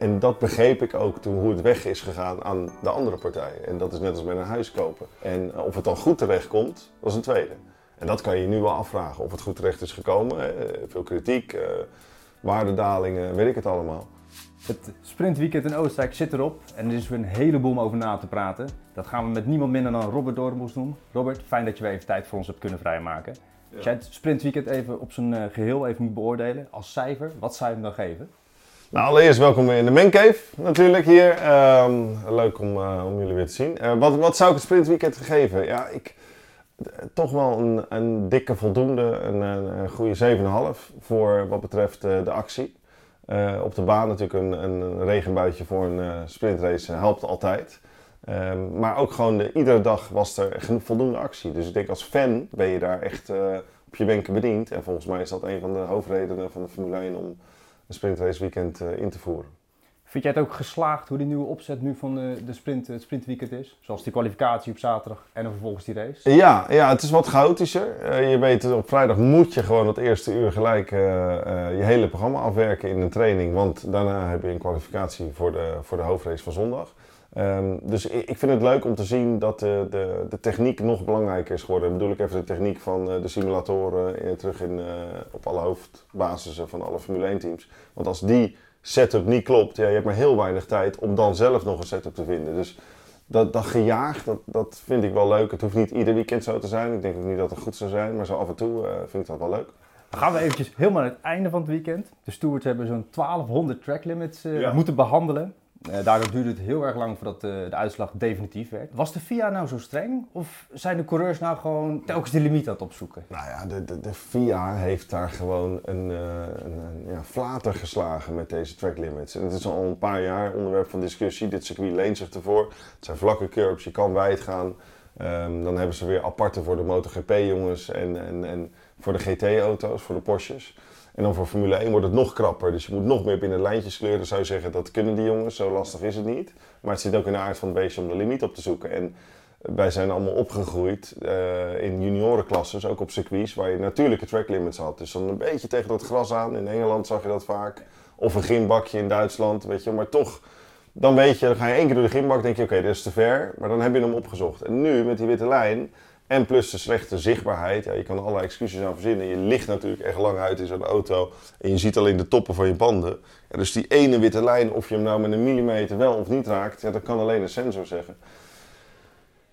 En dat begreep ik ook toen hoe het weg is gegaan aan de andere partijen. En dat is net als met een huis kopen. En of het dan goed terecht komt, dat is een tweede. En dat kan je nu wel afvragen. Of het goed terecht is gekomen. Veel kritiek, uh, waardedalingen, weet ik het allemaal. Het sprintweekend in Oostenrijk zit erop en er is weer een heleboel om over na te praten. Dat gaan we met niemand minder dan Robert Dormos doen. Robert, fijn dat je weer even tijd voor ons hebt kunnen vrijmaken. Als jij het sprintweekend even op zijn eh, geheel even moet beoordelen, als cijfer, wat zou je hem dan geven? Nou, allereerst welkom in de Mancave natuurlijk hier. Ehm, leuk om, uh, om jullie weer te zien. Uh, wat, wat zou ik het sprintweekend geven? Ja, ik, toch wel een, een dikke voldoende, een, een goede 7,5 voor wat betreft de actie. Op de baan natuurlijk een, een regenbuitje voor een sprintrace helpt altijd. Um, maar ook gewoon de, iedere dag was er voldoende actie. Dus ik denk als fan ben je daar echt op je wenken bediend. En volgens mij is dat een van de hoofdredenen van de Formule 1 om een weekend in te voeren. Vind jij het ook geslaagd hoe die nieuwe opzet nu van de, de sprint, het sprintweekend is? Zoals die kwalificatie op zaterdag en dan vervolgens die race? Ja, ja het is wat chaotischer. Uh, je weet, op vrijdag moet je gewoon het eerste uur gelijk uh, je hele programma afwerken in een training. Want daarna heb je een kwalificatie voor de, voor de hoofdrace van zondag. Um, dus ik, ik, vind het leuk om te zien dat de, de, de techniek nog belangrijker is geworden. Dan bedoel ik even de techniek van de simulatoren terug in, op alle hoofdbasissen van alle Formule 1 teams. Want als die setup niet klopt, ja, je hebt maar heel weinig tijd om dan zelf nog een setup te vinden. Dus dat, dat gejaagd, dat, dat vind ik wel leuk. Het hoeft niet ieder weekend zo te zijn. Ik denk ook niet dat het goed zou zijn, maar zo af en toe uh, vind ik dat wel leuk. Dan gaan we eventjes helemaal naar het einde van het weekend. De stewards hebben zo'n 1200 track limits uh, ja. moeten behandelen. Uh, daardoor duurde het heel erg lang voordat uh, de uitslag definitief werd. Was de FIA nou zo streng? Of zijn de coureurs nou gewoon telkens de limiet aan het opzoeken? Nou ja, de, de, de FIA heeft daar gewoon een, uh, een, een ja, flater geslagen met deze track limits. En het is al een paar jaar onderwerp van discussie. Dit circuit leent zich ervoor. Het zijn vlakke curbs, je kan wijd gaan. Um, dan hebben ze weer aparte voor de MotoGP-jongens en, en, en voor de GT-auto's, voor de Porsches. En dan voor Formule 1 wordt het nog krapper. Dus je moet nog meer binnen lijntjes kleuren. zou je zeggen, dat kunnen die jongens. Zo lastig is het niet. Maar het zit ook in de aard van het beestje om de limiet op te zoeken. En wij zijn allemaal opgegroeid uh, in juniorenklasses, ook op circuits, waar je natuurlijke track limits had. Dus dan een beetje tegen dat gras aan. In Engeland zag je dat vaak. Of een gymbakje in Duitsland, weet je. Maar toch, dan weet je, dan ga je één keer door de gymbak, denk je, oké, dit is te ver. Maar dan heb je hem opgezocht. En nu, met die witte lijn, en plus de slechte zichtbaarheid. Ja, je kan er allerlei excuses aan verzinnen. Je ligt natuurlijk echt lang uit in zo'n auto. En je ziet alleen de toppen van je banden. Ja, dus die ene witte lijn, of je hem nou met een millimeter wel of niet raakt, ja, dat kan alleen een sensor zeggen.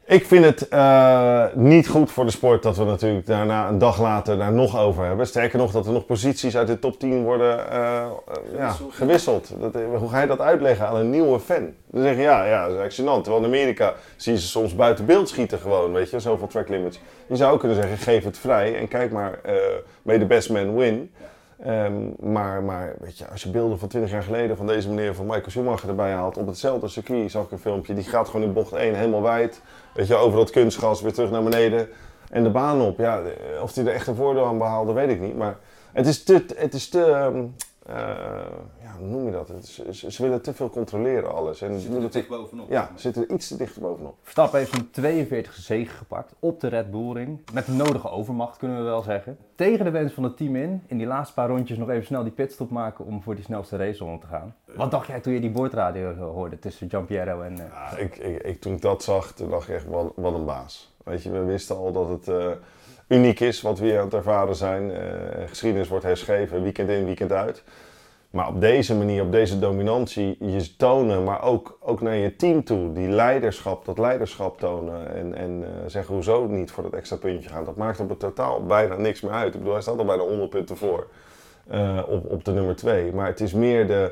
Ik vind het uh, niet goed voor de sport dat we natuurlijk daarna een dag later daar nog over hebben. Sterker nog, dat er nog posities uit de top 10 worden uh, ja, gewisseld. Dat, hoe ga je dat uitleggen aan een nieuwe fan? Dan zeggen ja, ja, dat is gênant. Terwijl in Amerika zie je ze soms buiten beeld schieten gewoon, weet je, zoveel track limits. Je zou ook kunnen zeggen, geef het vrij en kijk maar, uh, may the best man win. Um, maar, maar weet je, als je beelden van 20 jaar geleden van deze meneer van Michael Schumacher erbij haalt, op hetzelfde circuit zag ik een filmpje, die gaat gewoon in bocht 1 helemaal wijd. Weet je, over dat kunstgas weer terug naar beneden en de baan op. Ja, of hij er echt een voordeel aan behaalde, weet ik niet. Maar het is te, het is te um, uh, ja, hoe noem je dat? Is, ze willen te veel controleren alles. En zitten er dicht bovenop. Ja, zitten er iets te dicht bovenop. Verstappen heeft een 42 zege gepakt op de Red Bull Ring. Met de nodige overmacht kunnen we wel zeggen. Tegen de wens van het team in, in die laatste paar rondjes nog even snel die pitstop maken om voor die snelste race te gaan. Wat dacht jij toen je die boordradio hoorde tussen Giampiero en... Uh... Ja, ik, ik, ik, toen ik dat zag, toen dacht ik echt, wat, wat een baas. Weet je, we wisten al dat het... Uh, uniek is wat we hier aan het ervaren zijn. Uh, geschiedenis wordt herschreven, weekend in, weekend uit. Maar op deze manier, op deze dominantie, je tonen, maar ook, ook naar je team toe, die leiderschap, dat leiderschap tonen. En, en uh, zeggen hoezo niet voor dat extra puntje gaan. Dat maakt op het totaal bijna niks meer uit. Ik bedoel, hij staat al bijna 100 punten voor op, op de nummer 2. Maar het is meer de,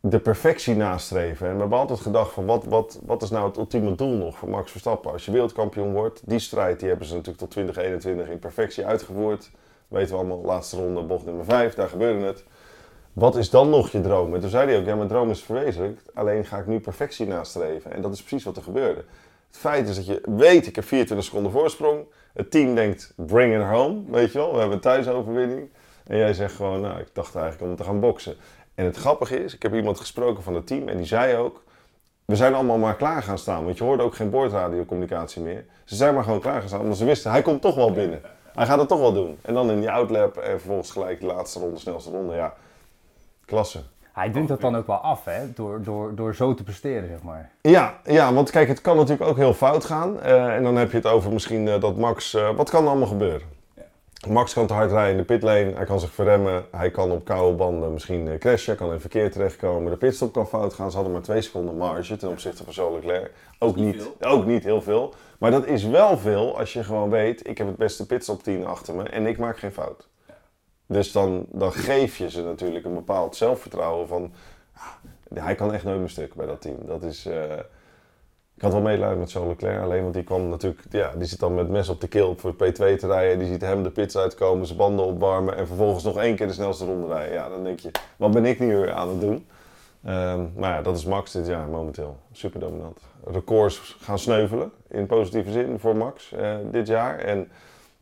de perfectie nastreven. En we hebben altijd gedacht van wat, wat, wat is nou het ultieme doel nog voor Max Verstappen? Als je wereldkampioen wordt, die strijd die hebben ze natuurlijk tot 2021 in perfectie uitgevoerd. Weten we allemaal, laatste ronde, bocht nummer 5, daar gebeurde het. Wat is dan nog je droom? En toen zei hij ook, ja mijn droom is verwezenlijkt, alleen ga ik nu perfectie nastreven. En dat is precies wat er gebeurde. Het feit is dat je weet, ik heb 24 seconden voorsprong. Het team denkt, bring it home, weet je wel. We hebben een thuisoverwinning. En jij zegt gewoon, nou, ik dacht eigenlijk om te gaan boksen. En het grappige is, ik heb iemand gesproken van het team en die zei ook... We zijn allemaal maar klaar gaan staan, want je hoorde ook geen boordradiocommunicatie meer. Ze zijn maar gewoon klaar gaan staan, omdat ze wisten, hij komt toch wel binnen. Hij gaat het toch wel doen. En dan in die outlap en vervolgens gelijk de laatste ronde, snelste ronde, ja. Klasse. Hij dwingt dat dan ook wel af, hè? Door, door, door zo te presteren, zeg maar. Ja, ja, want kijk, het kan natuurlijk ook heel fout gaan. Eh, en dan heb je het over misschien eh, dat Max... eh, wat kan er allemaal gebeuren? Max kan te hard rijden in de pitlane, hij kan zich verremmen, hij kan op koude banden misschien eh, crashen, kan in verkeer terechtkomen. De pitstop kan fout gaan, ze hadden maar twee seconden marge ten opzichte van Charles Leclerc. Ook niet ook niet heel veel. Maar dat is wel veel als je gewoon weet, ik heb het beste pitstop 10 achter me en ik maak geen fout. Dus dan, dan geef je ze natuurlijk een bepaald zelfvertrouwen van, ah, hij kan echt nooit meer stuk bij dat team. Dat is... eh, ik had wel medelijden met Charles Leclerc, alleen want die kwam natuurlijk, ja, die zit dan met mes op de keel voor P2 te rijden. Die ziet hem de pits uitkomen, zijn banden opwarmen en vervolgens nog één keer de snelste ronde rijden. Ja, dan denk je, wat ben ik nu weer aan het doen? Ehm, maar ja, dat is Max dit jaar momenteel. Super dominant. Records gaan sneuvelen, in positieve zin, voor Max eh, dit jaar. En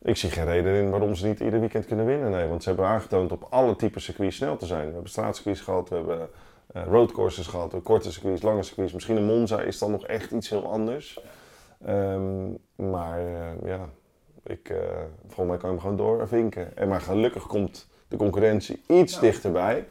ik zie geen reden in waarom ze niet ieder weekend kunnen winnen. Nee, want ze hebben aangetoond op alle typen circuits snel te zijn. We hebben straatcircuits gehad, we hebben roadcourses gehad, korte circuits, lange circuits. Misschien een Monza is dan nog echt iets heel anders. Ehm, maar eh, ja, ik, eh, volgens mij kan je hem gewoon doorvinken. En maar gelukkig komt de concurrentie iets dichterbij.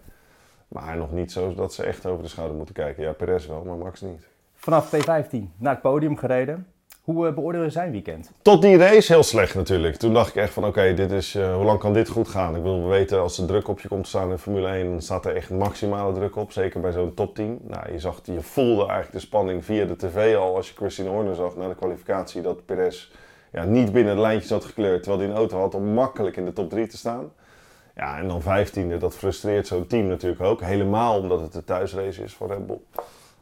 Maar nog niet zo dat ze echt over de schouder moeten kijken. Ja, Perez wel, maar Max niet. Vanaf P15 naar het podium gereden. Hoe uh, beoordeel je zijn weekend? Tot die race heel slecht natuurlijk. Toen dacht ik echt van oké, dit is, eh, hoe lang kan dit goed gaan? Ik wil we weten als er druk op je komt te staan in Formule 1, dan staat er echt maximale druk op. Zeker bij zo'n topteam. Nou, je, zag, je voelde eigenlijk de spanning via de tv al als je Christine Horner zag na de kwalificatie dat Perez ja, niet binnen de lijntjes had gekleurd. Terwijl hij een auto had om makkelijk in de top 3 te staan. Ja, en dan vijftiende, dat frustreert zo'n team natuurlijk ook. Helemaal omdat het de thuisrace is voor Red Bull.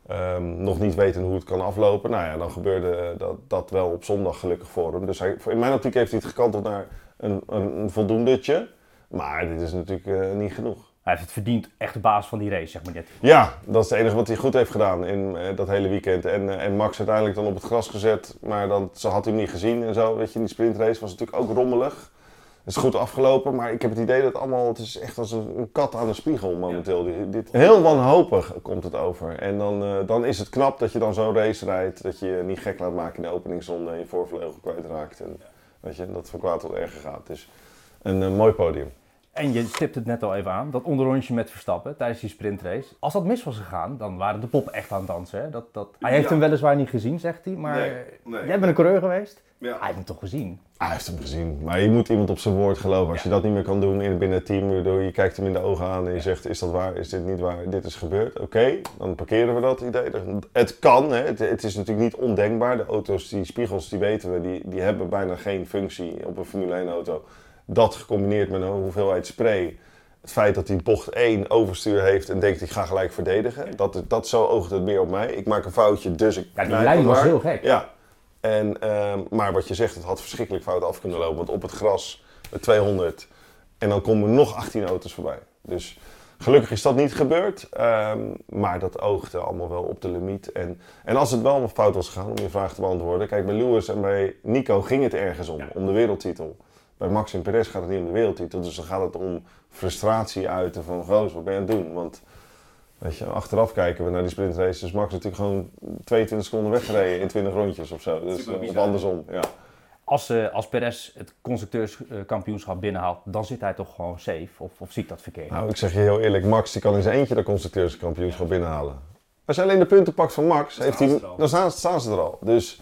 Ehm, nog niet weten hoe het kan aflopen. Nou ja, dan gebeurde dat, dat wel op zondag gelukkig voor hem. Dus hij, in mijn optiek heeft hij het gekanteld naar een, een, een voldoendetje. Maar dit is natuurlijk eh, niet genoeg. Hij heeft het verdiend echt de baas van die race, zeg maar net. Ja, dat is het enige wat hij goed heeft gedaan in eh, dat hele weekend. En, eh, en Max uiteindelijk dan op het gras gezet, maar dan, ze had hij hem niet gezien en zo. Weet je, in die sprintrace was het natuurlijk ook rommelig. Het is goed afgelopen, maar ik heb het idee dat het allemaal, het is echt als een, kat aan de spiegel momenteel. Dit, dit- heel wanhopig komt het over. En dan, eh, dan is het knap dat je dan zo'n race rijdt, dat je je niet gek laat maken in de openingsronde en je voorvleugel kwijtraakt. En, weet je, dat het van kwaad tot erger gaat. Dus een mooi podium. En je stipt het net al even aan, dat onderrondje met Verstappen tijdens die sprintrace. Als dat mis was gegaan, dan waren de pop echt aan het dansen. Hè? Dat, dat... Hij heeft Ja. hem weliswaar niet gezien, zegt hij. Maar Nee, nee. jij bent een coureur geweest. Ja. Hij heeft hem toch gezien? Hij heeft hem gezien, maar je moet iemand op zijn woord geloven. Als je dat niet meer kan doen in, binnen het team, waardoor je kijkt hem in de ogen aan en je zegt: Is dat waar? Is dit niet waar? Dit is gebeurd. Oké, dan parkeren we dat idee. Het kan, hè. Het, het is natuurlijk niet ondenkbaar. De auto's, die spiegels, die weten we, die, die hebben bijna geen functie op een Formule 1 auto. Dat gecombineerd met een hoeveelheid spray. Het feit dat hij bocht 1 overstuur heeft en denkt: Ik ga gelijk verdedigen. Dat, dat zo oogt het meer op mij. Ik maak een foutje, dus ik. Ja, die lijn was heel gek. Ja. En, ehm, maar wat je zegt, het had verschrikkelijk fout af kunnen lopen. Want op het gras, met 200. En dan komen nog 18 auto's voorbij. Dus gelukkig is dat niet gebeurd. ehm, maar dat oogde allemaal wel op de limiet. En, en als het wel nog fout was gegaan, om je vraag te beantwoorden. Kijk, bij Lewis en bij Nico ging het ergens om. Om de wereldtitel. Bij Max en Perez gaat het niet om de wereldtitel. Dus dan gaat het om frustratie uiten van... Goos, wat ben je aan het doen? Want Weet je, achteraf kijken we naar die sprintraces. Dus Max natuurlijk gewoon 22 seconden weggereden in 20 rondjes of zo. Dus, eh, of andersom, ja. Als, eh, als Perez het constructeurskampioenschap binnenhaalt, dan zit hij toch gewoon safe? Of, of zie ik dat verkeerd? Nou, ik zeg je heel eerlijk, Max die kan in zijn eentje de constructeurskampioenschap binnenhalen. Als je alleen de punten pakt van Max, Dan heeft staan hij, ze er al. dan staan, staan ze er al. Dus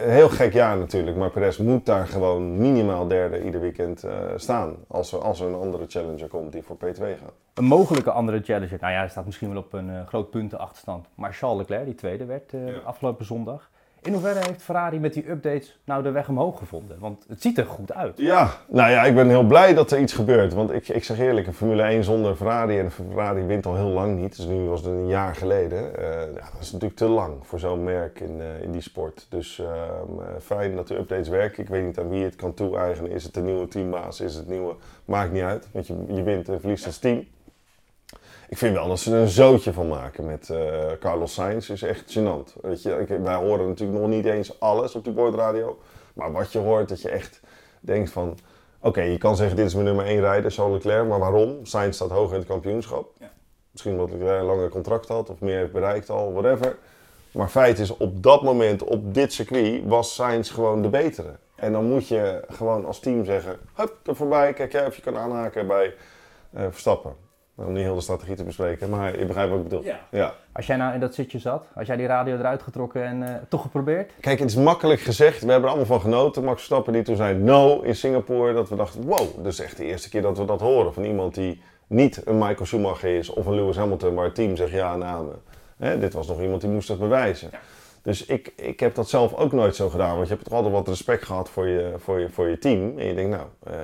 heel gek jaar natuurlijk. Maar Perez moet daar gewoon minimaal derde ieder weekend eh, staan. Als er, als er een andere challenger komt die voor P2 gaat. Een mogelijke andere challenger, nou ja, hij staat misschien wel op een eh, groot puntenachterstand. Maar Charles Leclerc, die tweede werd eh, Ja. afgelopen zondag. In hoeverre heeft Ferrari met die updates nou de weg omhoog gevonden? Want het ziet er goed uit. Ja, nou ja, ik ben heel blij dat er iets gebeurt. Want ik, ik zeg eerlijk, een Formule 1 zonder Ferrari en Ferrari wint al heel lang niet. Dus nu was het een jaar geleden. Eh, dat is natuurlijk te lang voor zo'n merk in, eh, in die sport. Dus ehm, eh, fijn dat de updates werken. Ik weet niet aan wie het kan toe-eigenen. Is het de nieuwe teambaas? Is het nieuwe? Maakt niet uit, want je, je wint en verliest als team. Ik vind wel dat ze er een zootje van maken met eh, Carlos Sainz. is echt gênant. Weet je, ik- wij horen natuurlijk nog niet eens alles op die boordradio. Maar wat je hoort, dat je echt denkt van... Oké, je kan zeggen dit is mijn nummer 1 rijder, Charles Leclerc. Maar waarom? Sainz staat hoog in het kampioenschap. Ja. Misschien omdat Leclerc een langer contract had of meer heeft bereikt al, whatever. Maar feit is, op dat moment, op dit circuit, was Sainz gewoon de betere. En dan moet je gewoon als team zeggen, hup, er voorbij. Kijk jij of je kan aanhaken bij eh, Verstappen. Nou, om niet heel de strategie te bespreken, maar je begrijpt wat ik bedoel. Ja. Als jij nou in dat zitje zat, als jij die radio eruit getrokken en eh, toch geprobeerd? Kijk, het is makkelijk gezegd. We hebben er allemaal van genoten. Max Verstappen die toen zei no in Singapore. Dat we dachten, wow, dat is echt de eerste keer dat we dat horen. Van iemand die niet een Michael Schumacher is of een Lewis Hamilton, waar het team zegt ja namen. Hè, dit was nog iemand die moest dat bewijzen. Dus ik, ik heb dat zelf ook nooit zo gedaan. Want je hebt toch altijd wat respect gehad voor je, voor je, voor je team. En je denkt, nou, uh,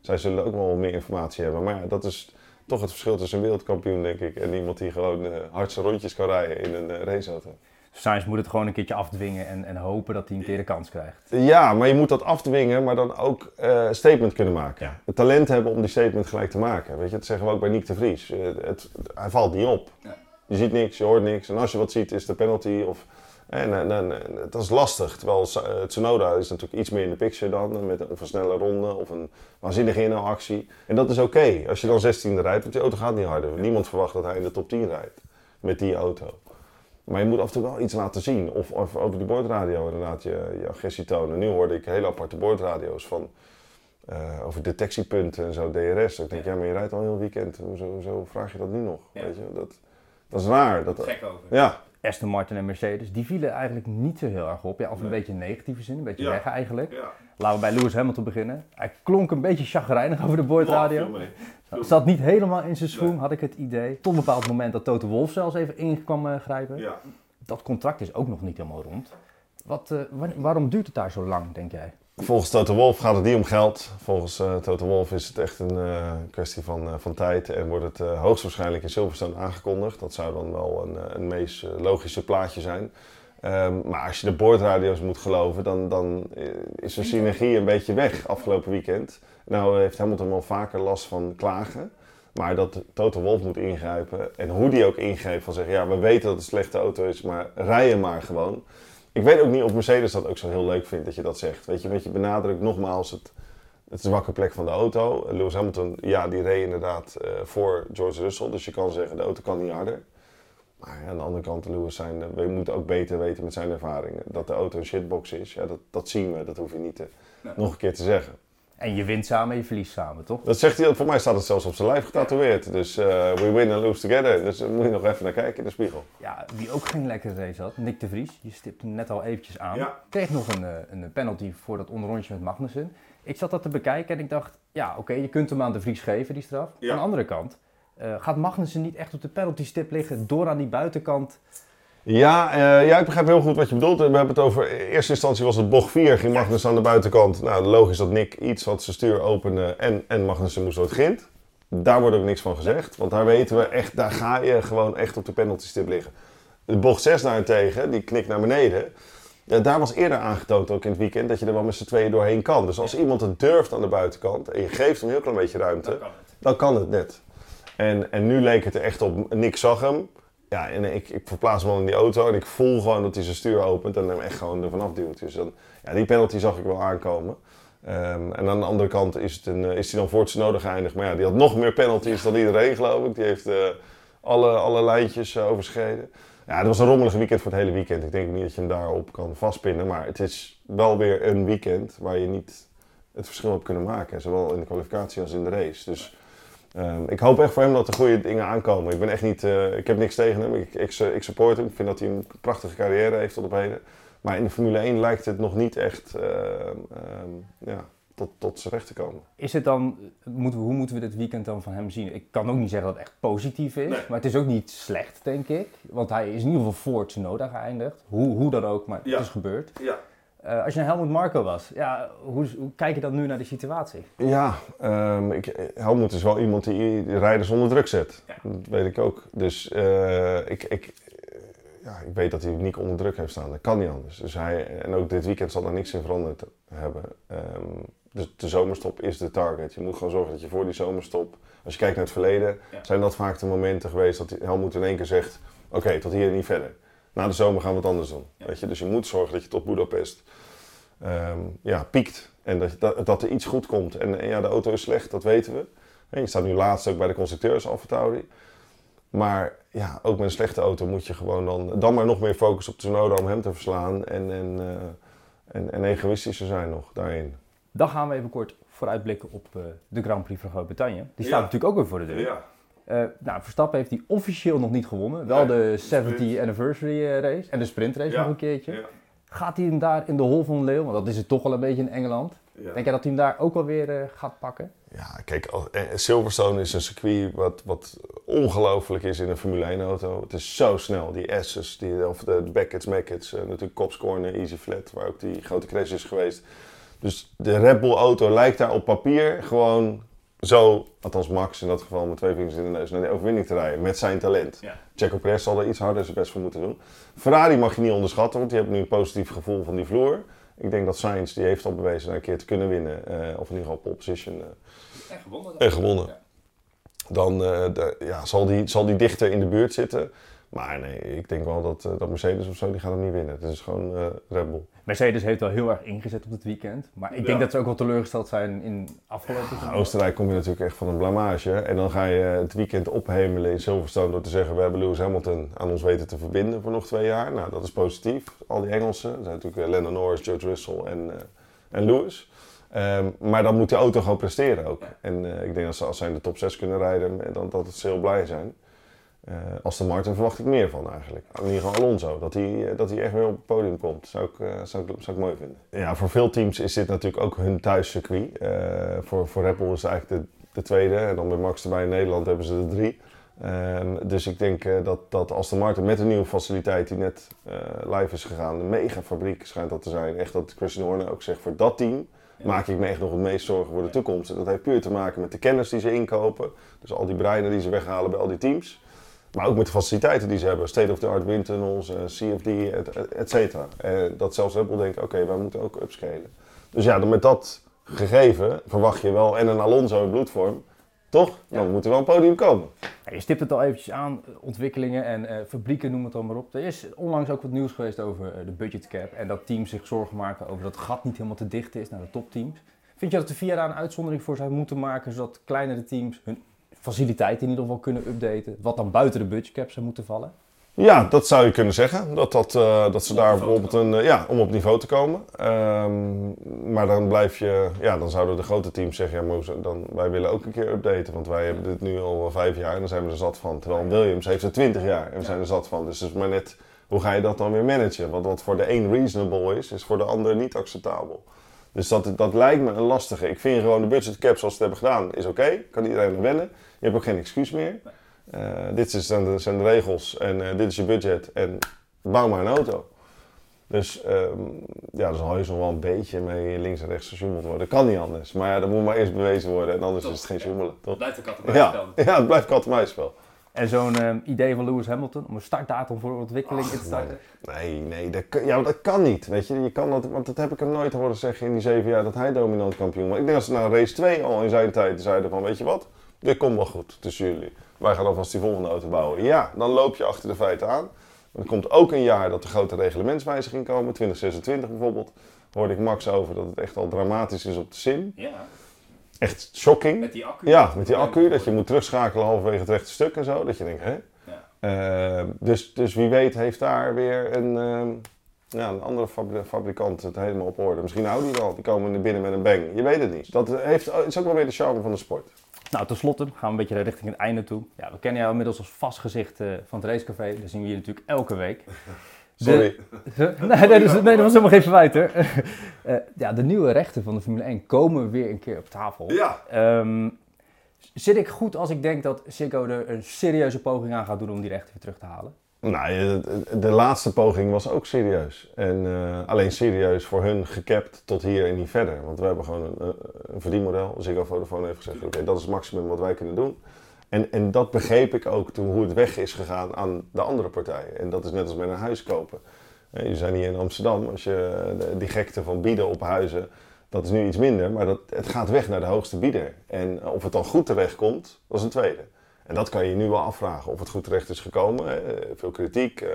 zij zullen ook wel meer informatie hebben. Maar ja, dat is toch het verschil tussen een wereldkampioen, denk ik, en iemand die gewoon uh, hardste rondjes kan rijden in een uh, raceauto. Sainz moet het gewoon een keertje afdwingen en, en hopen dat hij een keer de kans krijgt. Ja, maar je moet dat afdwingen, maar dan ook uh, statement kunnen maken. Ja. Het talent hebben om die statement gelijk te maken. Weet je, dat zeggen we ook bij Nick de Vries. Het, het, hij valt niet op. Ja. Je ziet niks, je hoort niks. En als je wat ziet, is de penalty of en, en, en, dat is lastig. Terwijl uh, Tsunoda is natuurlijk iets meer in de picture dan. Met een versnelle ronde of een waanzinnige inhaalactie. En dat is oké. Als je dan 16e rijdt, want die auto gaat niet harder. Niemand verwacht dat hij in de top 10 rijdt. Met die auto. Maar je moet af en toe wel iets laten zien. Of, of over die boordradio inderdaad je, je agressie tonen. Nu hoorde ik hele aparte boordradio's van... Uh, over detectiepunten en zo, DRS. Ik denk, ja, maar je rijdt al heel weekend. Hoezo, hoezo vraag je dat nu nog? Ja. Weet je? Dat, dat is raar. Dat, Gek over. Ja, Aston Martin en Mercedes, die vielen eigenlijk niet zo heel erg op. Ja, of een beetje in negatieve zin, een beetje ja. weg eigenlijk. Ja. Laten we bij Lewis Hamilton beginnen. Hij klonk een beetje chagrijnig over de boordradio. Oh, Zat niet helemaal in zijn schoen, had ik het idee. Tot een bepaald moment dat Toto Wolff zelfs even in kwam uh, grijpen. Ja. Dat contract is ook nog niet helemaal rond. Wat, uh, waarom duurt het daar zo lang, denk jij? Volgens Toto Wolf gaat het niet om geld. Volgens uh, Toto Wolf is het echt een uh, kwestie van, uh, van tijd en wordt het hoogstwaarschijnlijk in Silverstone aangekondigd. Dat zou dan wel een, een meest logische plaatje zijn. Um, maar als je de boordradio's moet geloven, dan, dan is de synergie een beetje weg afgelopen weekend. Nou heeft Hamilton wel vaker last van klagen. Maar dat Toto Wolf moet ingrijpen en hoe die ook ingrijpt van zeggen, ja we weten dat het een slechte auto is, maar rij je maar gewoon. Ik weet ook niet of Mercedes dat ook zo heel leuk vindt dat je dat zegt. Weet je, want je benadrukt nogmaals het, het zwakke plek van de auto. Lewis Hamilton, ja, die reed inderdaad uh, voor George Russell. Dus je kan zeggen, de auto kan niet harder. Maar ja, aan de andere kant, Lewis zijn, we moeten ook beter weten met zijn ervaringen. Dat de auto een shitbox is, ja, dat, dat zien we. Dat hoef je niet te, nee. nog een keer te zeggen. En je wint samen en je verliest samen, toch? Dat zegt hij, voor mij staat het zelfs op zijn lijf getatoeëerd. Dus uh, we win and lose together. Dus daar moet je nog even naar kijken in de spiegel. Ja, wie ook geen lekkere race had, Nick de Vries. Je stipt hem net al eventjes aan. Ja. Kreeg nog een, een penalty voor dat onderrondje met Magnussen. Ik zat dat te bekijken en ik dacht, ja oké, okay, je kunt hem aan de Vries geven, die straf. Ja. Aan de andere kant, uh, gaat Magnussen niet echt op de penalty stip liggen door aan die buitenkant... Ja, uh, ja, ik begrijp heel goed wat je bedoelt. We hebben het over, in eerste instantie was het bocht 4, ging Magnus aan de buitenkant. Nou, logisch dat Nick iets had zijn stuur opende en, en Magnussen moest door het grind. Daar wordt ook niks van gezegd, want daar weten we echt, daar ga je gewoon echt op de penalty stip liggen. De bocht 6 daarentegen, die knikt naar beneden. Ja, daar was eerder aangetoond, ook in het weekend, dat je er wel met z'n tweeën doorheen kan. Dus als iemand het durft aan de buitenkant en je geeft hem een heel klein beetje ruimte, dan kan het, dan kan het net. En, en nu leek het er echt op, Nick zag hem, ja, en ik, ik verplaats me al in die auto en ik voel gewoon dat hij zijn stuur opent en hem echt gewoon er vanaf duwt. Dus dan, ja, die penalty zag ik wel aankomen. Um, en aan de andere kant is, het een, is hij dan voor nodig geëindigd. Maar ja, die had nog meer penalties dan iedereen, geloof ik. Die heeft uh, alle, alle lijntjes uh, overschreden. Ja, het was een rommelige weekend voor het hele weekend. Ik denk niet dat je hem daarop kan vastpinnen. Maar het is wel weer een weekend waar je niet het verschil hebt kunnen maken. Zowel in de kwalificatie als in de race. Dus Um, ik hoop echt voor hem dat er goede dingen aankomen. Ik ben echt niet, uh, ik heb niks tegen hem. Ik, ik, ik, support hem. Ik vind dat hij een prachtige carrière heeft tot op heden. Maar in de Formule 1 lijkt het nog niet echt uh, um, ja, tot, tot zijn recht te komen. Is het dan, moeten we, hoe moeten we dit weekend dan van hem zien? Ik kan ook niet zeggen dat het echt positief is, nee. maar het is ook niet slecht, denk ik. Want hij is in ieder geval voor Tsunoda geëindigd. Hoe, hoe dan ook, maar ja. het is gebeurd. Ja. Uh, als je een Helmut Marco was, ja, hoe, hoe, kijk je dan nu naar de situatie? Ja, um, ik, Helmut is wel iemand die de rijders onder druk zet. Ja. Dat weet ik ook. Dus uh, ik, ik, ja, ik weet dat hij niet onder druk heeft staan. Dat kan niet anders. Dus hij, en ook dit weekend zal er niks in veranderd hebben. Um, dus de zomerstop is de target. Je moet gewoon zorgen dat je voor die zomerstop, als je kijkt naar het verleden, ja. zijn dat vaak de momenten geweest dat Helmut in één keer zegt: Oké, okay, tot hier en niet verder na de zomer gaan we het anders doen. Ja. Weet je? Dus je moet zorgen dat je tot Budapest um, ja, piekt. En dat, dat, dat, er iets goed komt. En, en, ja, de auto is slecht, dat weten we. En je staat nu laatst ook bij de constructeurs Tauri. Maar ja, ook met een slechte auto moet je gewoon dan, dan maar nog meer focussen op Tsunoda om hem te verslaan. En, en, uh, en, en egoïstischer zijn nog daarin. Dan gaan we even kort vooruitblikken op uh, de Grand Prix van Groot-Brittannië. Die staat ja. natuurlijk ook weer voor de deur. Ja. Uh, nou, Verstappen heeft die officieel nog niet gewonnen. Wel de 70 anniversary race en de sprintrace nog een keertje. Gaat hij hem daar in de hol van de leeuw, want dat is het toch wel een beetje in Engeland. Denk jij dat hij hem daar ook wel weer uh, gaat pakken? Ja, kijk, Silverstone is een circuit wat, wat ongelooflijk is in een Formule 1 auto. Het is zo snel, die S's, die, of de Beckett's, Mackett's, natuurlijk Cops Corner, Easy Flat, waar ook die grote crash is geweest. Dus de Red Bull auto lijkt daar op papier gewoon zo, althans Max in dat geval met twee vingers in de neus, naar de overwinning te rijden met zijn talent. Ja. Checo Perez zal er iets harder zijn best voor moeten doen. Ferrari mag je niet onderschatten, want die hebben nu een positief gevoel van die vloer. Ik denk dat Sainz, die heeft al bewezen een keer te kunnen winnen, uh, of in ieder geval pole position. Uh, en gewonnen. En gewonnen. Dan uh, de, ja, zal, die, zal die dichter in de buurt zitten. Maar nee, ik denk wel dat, dat Mercedes of zo, die gaat hem niet winnen. Het is gewoon Red Bull. Mercedes heeft wel heel erg ingezet op het weekend. Maar ik denk dat ze ook wel teleurgesteld zijn in afgelopen ja, Oostenrijk kom je natuurlijk echt van een blamage. En dan ga je het weekend ophemelen in Silverstone door te zeggen... we hebben Lewis Hamilton aan ons weten te verbinden voor nog twee jaar. Nou, dat is positief. Al die Engelsen. Er zijn natuurlijk eh, Lennon Norris, George Russell en, uh, en Lewis. Um, maar dan moet de auto gewoon presteren ook. En uh, ik denk dat ze als zij in de top 6 kunnen rijden... dan dat ze heel blij zijn. Uh, als de Martin verwacht ik meer van eigenlijk. In ieder geval Alonso, dat hij, dat hij echt weer op het podium komt. Zou ik, uh, zou, ik, zou ik mooi vinden. Ja, voor veel teams is dit natuurlijk ook hun thuiscircuit. Uh, voor, voor Red Bull is het eigenlijk de, de tweede. En dan met Max erbij in Nederland hebben ze er drie. Um, dus ik denk dat, dat als de Martin met een nieuwe faciliteit die net live is gegaan, een mega fabriek schijnt dat te zijn. Echt dat Christian Horner ook zegt voor dat team maak ik me echt nog het meest zorgen voor de toekomst. En dat heeft puur te maken met de kennis die ze inkopen. Dus al die breinen die ze weghalen bij al die teams. Maar ook met de faciliteiten die ze hebben. State-of-the-art windtunnels, uh, CFD, et, et cetera. Dat zelfs Bull denkt, oké, wij moeten ook upscalen. Dus ja, dan met dat gegeven verwacht je wel, en een Alonso in bloedvorm, toch? Dan moet er wel een podium komen. Ja, je stipt het al eventjes aan, ontwikkelingen en uh, fabrieken, noem het dan maar op. Er is onlangs ook wat nieuws geweest over de budgetcap en dat teams zich zorgen maken over dat het gat niet helemaal te dicht is naar de topteams. Vind je dat de VIA daar een uitzondering voor zou moeten maken, zodat kleinere teams hun faciliteiten in ieder geval kunnen updaten, wat dan buiten de budgetcap zou moeten vallen? Ja, dat zou je kunnen zeggen. Dat, dat, uh, dat ze daar bijvoorbeeld een, uh, ja, om op niveau te komen. Um, maar dan blijf je, ja, dan zouden de grote teams zeggen, ja, dan, wij willen ook een keer updaten. Want wij hebben dit nu al vijf jaar en dan zijn we er zat van. Terwijl Williams heeft er twintig jaar en we zijn er zat van. Dus het is maar net, hoe ga je dat dan weer managen? Want wat voor de een reasonable is, is voor de ander niet acceptabel. Dus dat, dat lijkt me een lastige. Ik vind gewoon de budget cap zoals ze het hebben gedaan, is oké. Okay. Kan iedereen er wennen. Je hebt ook geen excuus meer. Uh, dit zijn de, zijn de regels en uh, dit is je budget en bouw maar een auto. Dus um, ja, daar zal je nog wel een beetje mee links en rechts gesjoemeld worden. Dat kan niet anders. Maar ja, dat moet maar eerst bewezen worden en anders Top. is het geen sjoemelen. Ja. Het blijft een kat ja. ja, het blijft kat en. En zo'n um, idee van Lewis Hamilton om een startdatum voor ontwikkeling in te starten? Nee, nee, dat kan, ja, dat kan niet. Weet je, je kan dat, want dat heb ik hem nooit horen zeggen in die zeven jaar dat hij dominant kampioen was. Ik denk dat ze na race 2 al in zijn tijd zeiden van, weet je wat, dit komt wel goed tussen jullie. Wij gaan alvast die volgende auto bouwen. Ja, dan loop je achter de feiten aan. Er komt ook een jaar dat er grote reglementswijzigingen komen, 2026 bijvoorbeeld. Hoorde ik Max over dat het echt al dramatisch is op de sim. Ja. Echt shocking. Met die accu? Ja, met die accu. Dat je moet terugschakelen halverwege het rechte stuk en zo. Dat je denkt, hè? Ja. Uh, dus, dus wie weet heeft daar weer een, uh, ja, een andere fabrikant het helemaal op orde. Misschien Audi wel. Die komen binnen met een bang. Je weet het niet. Dat heeft, is ook wel weer de charme van de sport. Nou, tenslotte gaan we een beetje richting het einde toe. Ja, we kennen jou inmiddels als vast gezicht uh, van het racecafé. Daar zien we je natuurlijk elke week. Sorry. De, nee, nee, dus, nee, dat was helemaal geen verwijt hoor. Uh, ja, de nieuwe rechten van de Formule 1 komen weer een keer op tafel. Ja. Um, zit ik goed als ik denk dat Ziggo er een serieuze poging aan gaat doen om die rechten weer terug te halen? Nou, de, laatste poging was ook serieus. En uh, alleen serieus voor hun gekapt tot hier en niet verder. Want we hebben gewoon een, een verdienmodel. Ziggo Vodafone heeft gezegd, oké, dat is het maximum wat wij kunnen doen. En, en dat begreep ik ook toen hoe het weg is gegaan aan de andere partijen. En dat is net als met een huis kopen. Je zijn hier in Amsterdam, als je die gekte van bieden op huizen, dat is nu iets minder, maar dat, het gaat weg naar de hoogste bieder. En of het dan goed terecht komt, dat is een tweede. En dat kan je nu wel afvragen of het goed terecht is gekomen. Veel kritiek, uh,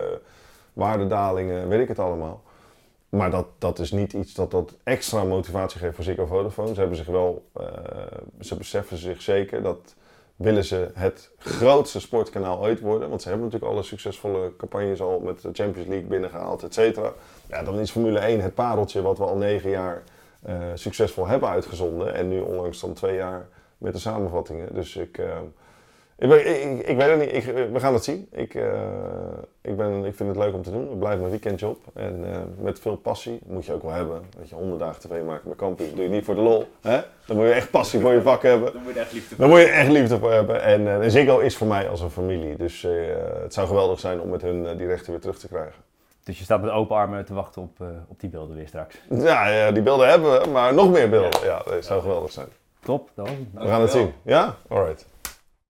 waardedalingen, weet ik het allemaal. Maar dat, dat is niet iets dat dat extra motivatie geeft voor Ziggo Vodafone. Ze hebben zich wel, ze beseffen zich zeker dat willen ze het grootste sportkanaal ooit worden. Want ze hebben natuurlijk alle succesvolle campagnes al met de Champions League binnengehaald, et cetera. Ja, dan is Formule 1 het pareltje wat we al negen jaar uh, succesvol hebben uitgezonden. En nu onlangs dan twee jaar met de samenvattingen. Dus ik, uh, Ik, ik, ik weet het niet. Ik, we gaan het zien. Ik, eh, ik, ben, ik vind het leuk om te doen. Ik blijf mijn weekendje op. En eh, met veel passie. Moet je ook wel hebben. Dat je honderddagen tv maken bij campus. doe je niet voor de lol. Hè? Dan moet je echt passie voor je vak hebben. Dan moet je echt liefde Daar moet je echt liefde voor hebben. En uh, Ziggo is voor mij als een familie. Dus eh, het zou geweldig zijn om met hun eh, die rechten weer terug te krijgen. Dus je staat met open armen te wachten op, eh, op die beelden weer straks. Ja, ja, die beelden hebben we. Maar nog meer beelden. Ja, dat zou geweldig zijn. Top, het. We gaan het zien. Ja? Alright.